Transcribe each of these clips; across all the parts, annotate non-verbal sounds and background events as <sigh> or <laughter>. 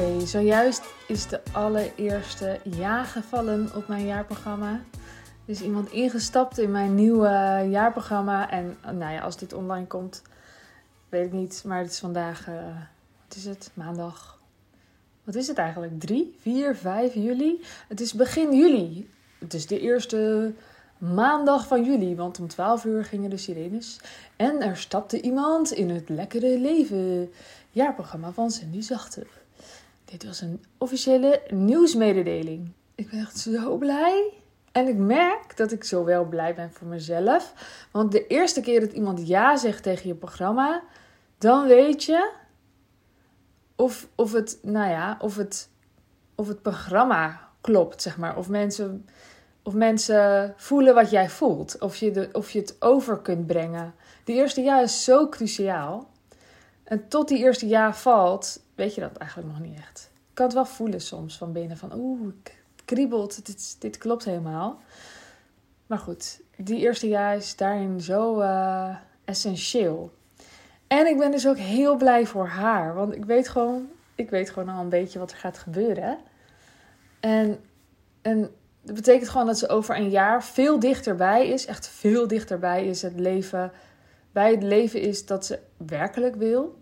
Oké, zojuist is de allereerste ja gevallen op mijn jaarprogramma. Er is iemand ingestapt in mijn nieuwe jaarprogramma. En nou ja, als dit online komt, weet ik niet. Maar het is vandaag, uh, wat is het? Maandag. Wat is het eigenlijk? 3, 4, 5 juli? Het is begin juli. Het is de eerste maandag van juli, want om 12 uur gingen de sirenes. En er stapte iemand in het lekkere leven jaarprogramma van Cindy Zachte. Dit was een officiële nieuwsmededeling. Ik ben echt zo blij. En ik merk dat ik zo wel blij ben voor mezelf. Want de eerste keer dat iemand ja zegt tegen je programma, dan weet je of, of, het, nou ja, of, het, of het programma klopt, zeg maar. Of mensen, of mensen voelen wat jij voelt. Of je, de, of je het over kunt brengen. Die eerste ja is zo cruciaal. En tot die eerste jaar valt, weet je dat eigenlijk nog niet echt. Ik kan het wel voelen soms van binnen van oeh, kriebelt, dit, dit klopt helemaal. Maar goed, die eerste jaar is daarin zo uh, essentieel. En ik ben dus ook heel blij voor haar, want ik weet gewoon, ik weet gewoon al een beetje wat er gaat gebeuren. En, en dat betekent gewoon dat ze over een jaar veel dichterbij is, echt veel dichterbij is het leven, bij het leven is dat ze werkelijk wil.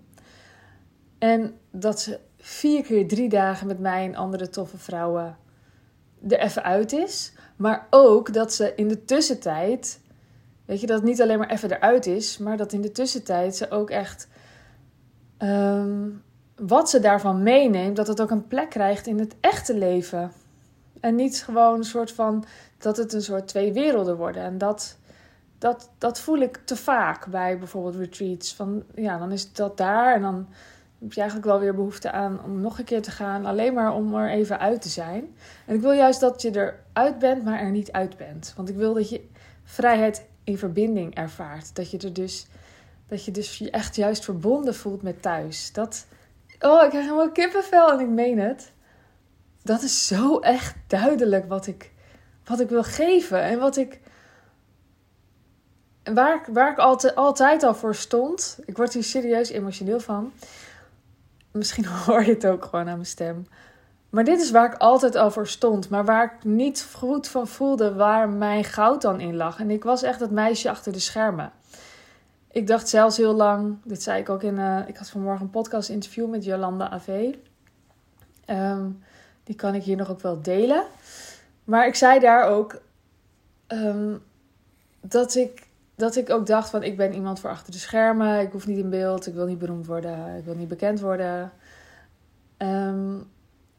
En dat ze vier keer drie dagen met mij en andere toffe vrouwen er even uit is. Maar ook dat ze in de tussentijd, weet je, dat het niet alleen maar even eruit is, maar dat in de tussentijd ze ook echt ehm, wat ze daarvan meeneemt, dat het ook een plek krijgt in het echte leven. En niet gewoon een soort van dat het een soort twee werelden worden. En dat, dat, dat voel ik te vaak bij bijvoorbeeld retreats. Van ja, dan is dat daar en dan heb je eigenlijk wel weer behoefte aan om nog een keer te gaan. Alleen maar om er even uit te zijn. En ik wil juist dat je eruit bent, maar er niet uit bent. Want ik wil dat je vrijheid in verbinding ervaart. Dat je er dus, dat je dus je echt juist verbonden voelt met thuis. Dat, oh, ik krijg helemaal kippenvel en ik meen het. Dat is zo echt duidelijk wat ik, wat ik wil geven. En wat ik waar, waar ik altijd, altijd al voor stond. Ik word hier serieus emotioneel van. Misschien <laughs> hoor je het ook gewoon aan mijn stem. Maar dit is waar ik altijd al voor stond. Maar waar ik niet goed van voelde waar mijn goud dan in lag. En ik was echt dat meisje achter de schermen. Ik dacht zelfs heel lang, dit zei ik ook in. Uh, ik had vanmorgen een podcast interview met Jolanda AV. Ehm, die kan ik hier nog ook wel delen. Maar ik zei daar ook ehm, dat ik dat ik ook dacht van ik ben iemand voor achter de schermen. Ik hoef niet in beeld. Ik wil niet beroemd worden. Ik wil niet bekend worden. Ehm,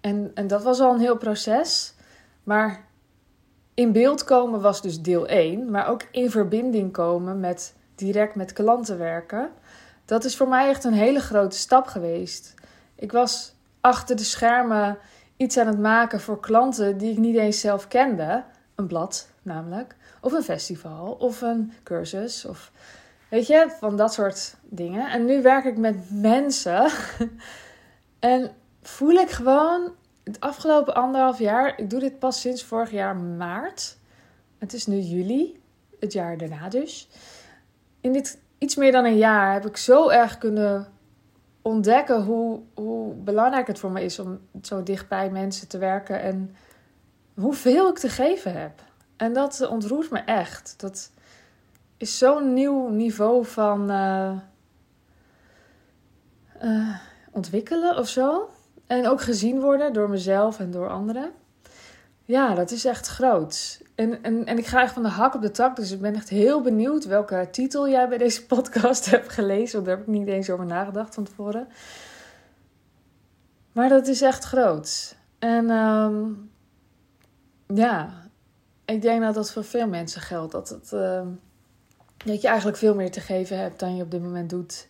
en, en dat was al een heel proces. Maar in beeld komen was dus deel 1. Maar ook in verbinding komen met direct met klanten werken. Dat is voor mij echt een hele grote stap geweest. Ik was achter de schermen iets aan het maken voor klanten die ik niet eens zelf kende. Een blad namelijk. Of een festival. Of een cursus. Of weet je, van dat soort dingen. En nu werk ik met mensen. <laughs> en voel ik gewoon het afgelopen anderhalf jaar. Ik doe dit pas sinds vorig jaar maart. Het is nu juli. Het jaar daarna dus. In dit iets meer dan een jaar heb ik zo erg kunnen ontdekken hoe, hoe belangrijk het voor me is om zo dicht bij mensen te werken en hoeveel ik te geven heb. En dat ontroert me echt. Dat is zo'n nieuw niveau van uh, uh, ontwikkelen of zo. En ook gezien worden door mezelf en door anderen. Ja, dat is echt groot. En, en, en ik ga echt van de hak op de tak. Dus ik ben echt heel benieuwd welke titel jij bij deze podcast <laughs> hebt gelezen. Want daar heb ik niet eens over nagedacht van tevoren. Maar dat is echt groot. En um, ja, ik denk dat dat voor veel mensen geldt. Dat, het, uh, dat je eigenlijk veel meer te geven hebt dan je op dit moment doet.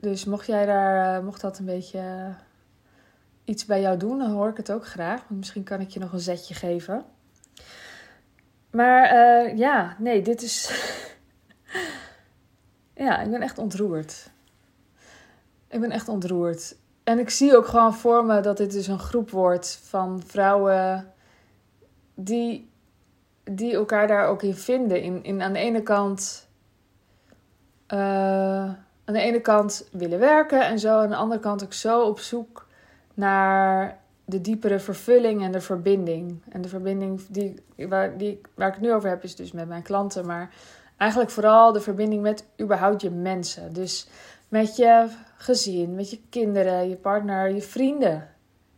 Dus mocht jij daar, uh, mocht dat een beetje uh, iets bij jou doen, dan hoor ik het ook graag. Want misschien kan ik je nog een zetje geven. Maar eh, ja, nee, dit is. <laughs> ja, ik ben echt ontroerd. Ik ben echt ontroerd. En ik zie ook gewoon voor me dat dit dus een groep wordt van vrouwen die, die elkaar daar ook in vinden. In, in aan de ene kant. Uh, aan de ene kant willen werken en zo. Aan de andere kant ook zo op zoek naar de diepere vervulling en de verbinding. En de verbinding die, waar, die, waar ik het nu over heb, is dus met mijn klanten. Maar eigenlijk vooral de verbinding met überhaupt je mensen. Dus met je gezin, met je kinderen, je partner, je vrienden.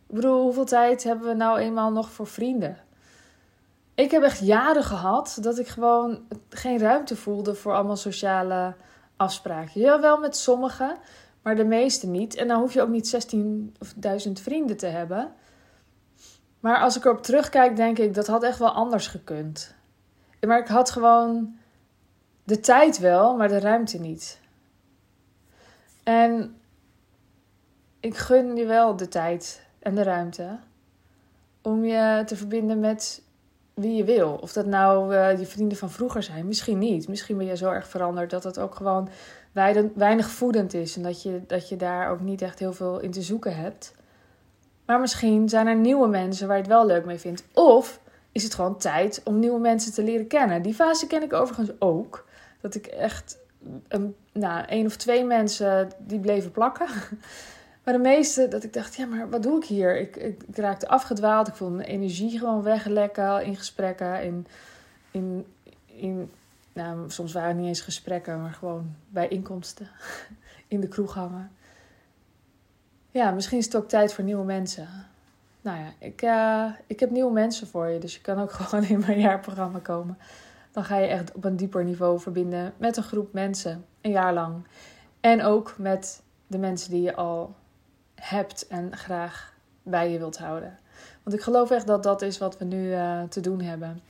Ik bedoel, hoeveel tijd hebben we nou eenmaal nog voor vrienden? Ik heb echt jaren gehad dat ik gewoon geen ruimte voelde voor allemaal sociale afspraken. Ja, wel met sommigen, maar de meeste niet. En dan hoef je ook niet 16.000 vrienden te hebben. Maar als ik erop terugkijk, denk ik dat had echt wel anders gekund. Maar ik had gewoon de tijd wel, maar de ruimte niet. En ik gun je wel de tijd en de ruimte om je te verbinden met wie je wil. Of dat nou uh, je vrienden van vroeger zijn, misschien niet. Misschien ben je zo erg veranderd dat het ook gewoon weinig voedend is. En dat je, dat je daar ook niet echt heel veel in te zoeken hebt. Maar misschien zijn er nieuwe mensen waar je het wel leuk mee vindt. Of is het gewoon tijd om nieuwe mensen te leren kennen. Die fase ken ik overigens ook. Dat ik echt een, nou, één of twee mensen die bleven plakken. <laughs> Maar de meeste, dat ik dacht, ja, maar wat doe ik hier? Ik, ik, raakte afgedwaald. Ik voelde mijn energie gewoon weglekken in gesprekken. In, in, in, nou, soms waren het niet eens gesprekken, maar gewoon bij inkomsten. <laughs> In de kroeg hangen. Ja, misschien is het ook tijd voor nieuwe mensen. Nou ja, ik, uh, ik heb nieuwe mensen voor je. Dus je kan ook <laughs> gewoon in mijn jaarprogramma komen. Dan ga je echt op een dieper niveau verbinden met een groep mensen. Een jaar lang. En ook met de mensen die je al hebt en graag bij je wilt houden. Want ik geloof echt dat dat is wat we nu uh, te doen hebben.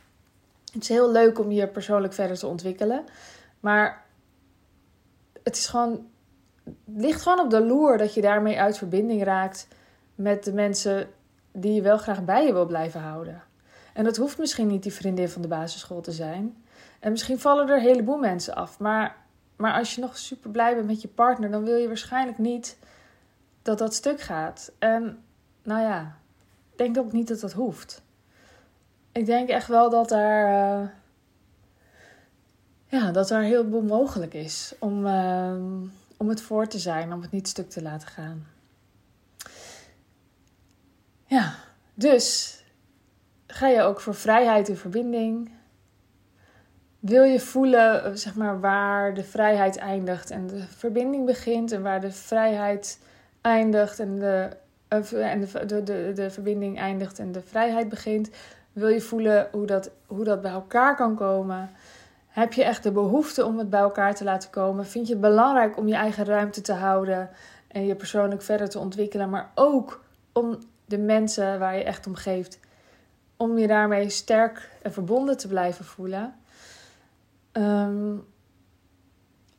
Het is heel leuk om je persoonlijk verder te ontwikkelen. Maar het is gewoon. Ligt gewoon op de loer dat je daarmee uit verbinding raakt met de mensen die je wel graag bij je wil blijven houden. En dat hoeft misschien niet die vriendin van de basisschool te zijn. En misschien vallen er een heleboel mensen af. Maar, maar als je nog super blij bent met je partner, dan wil je waarschijnlijk niet dat dat stuk gaat. En nou ja, ik denk ook niet dat dat hoeft. Ik denk echt wel dat daar, uh, ja, dat er heel veel mogelijk is om, uh, om het voor te zijn, om het niet stuk te laten gaan. Ja, dus ga je ook voor vrijheid en verbinding. Wil je voelen, zeg maar, waar de vrijheid eindigt en de verbinding begint en waar de vrijheid eindigt en de, en de, de, de, de verbinding eindigt en de vrijheid begint. Wil je voelen hoe dat, hoe dat bij elkaar kan komen? Heb je echt de behoefte om het bij elkaar te laten komen? Vind je het belangrijk om je eigen ruimte te houden en je persoonlijk verder te ontwikkelen, maar ook om de mensen waar je echt om geeft, om je daarmee sterk en verbonden te blijven voelen? Ehm,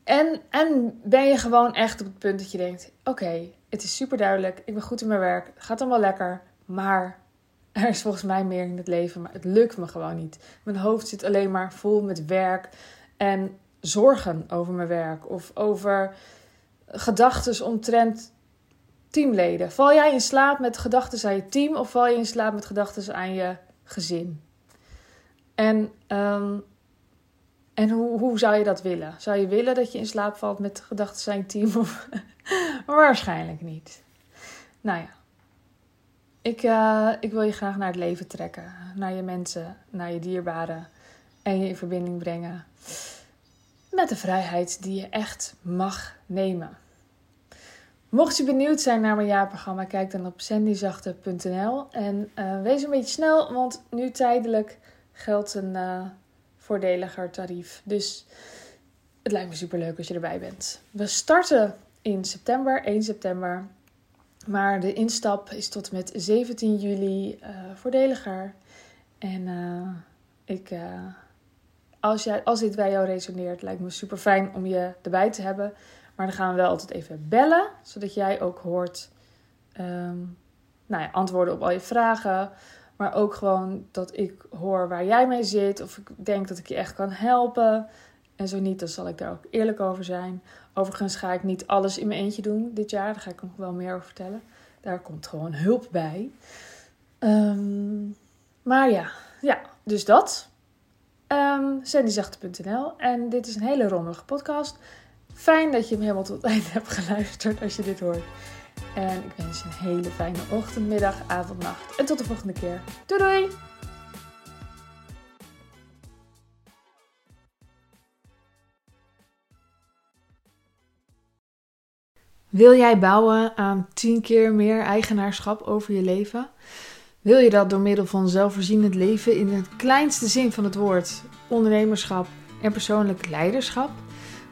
en, en ben je gewoon echt op het punt dat je denkt: oké, het is super duidelijk. Ik ben goed in mijn werk. Het gaat allemaal lekker. Maar er is volgens mij meer in het leven. Maar het lukt me gewoon niet. Mijn hoofd zit alleen maar vol met werk. En zorgen over mijn werk. Of over gedachten omtrent teamleden. Val jij in slaap met gedachten aan je team? Of val je in slaap met gedachten aan je gezin? En um, en hoe, hoe zou je dat willen? Zou je willen dat je in slaap valt met gedachten zijn team? Of... <laughs> Waarschijnlijk niet. Nou ja. Ik, uh, ik wil je graag naar het leven trekken. Naar je mensen, naar je dierbaren. En je in verbinding brengen. Met de vrijheid die je echt mag nemen. Mocht je benieuwd zijn naar mijn jaarprogramma, kijk dan op sandyzachte.nl. En uh, wees een beetje snel, want nu tijdelijk geldt een... Uh, voordeliger tarief. Dus het lijkt me super leuk als je erbij bent. We starten in september, 1 september. Maar de instap is tot met 17 juli uh, voordeliger. En uh, ik, uh, als, jij, als dit bij jou resoneert, lijkt me super fijn om je erbij te hebben. Maar dan gaan we wel altijd even bellen, zodat jij ook hoort um, nou ja, antwoorden op al je vragen. Maar ook gewoon dat ik hoor waar jij mee zit. Of ik denk dat ik je echt kan helpen. En zo niet, dan zal ik daar ook eerlijk over zijn. Overigens ga ik niet alles in mijn eentje doen dit jaar. Daar ga ik nog wel meer over vertellen. Daar komt gewoon hulp bij. Um, maar ja, ja, dus dat. Um, Sandyzachte.nl. En dit is een hele rommelige podcast. Fijn dat je hem helemaal tot het einde hebt geluisterd als je dit hoort. En ik wens je een hele fijne ochtend, middag, avond, nacht. En tot de volgende keer. Doei doei! Wil jij bouwen aan 10 keer meer eigenaarschap over je leven? Wil je dat door middel van zelfvoorzienend leven in het kleinste zin van het woord, ondernemerschap en persoonlijk leiderschap?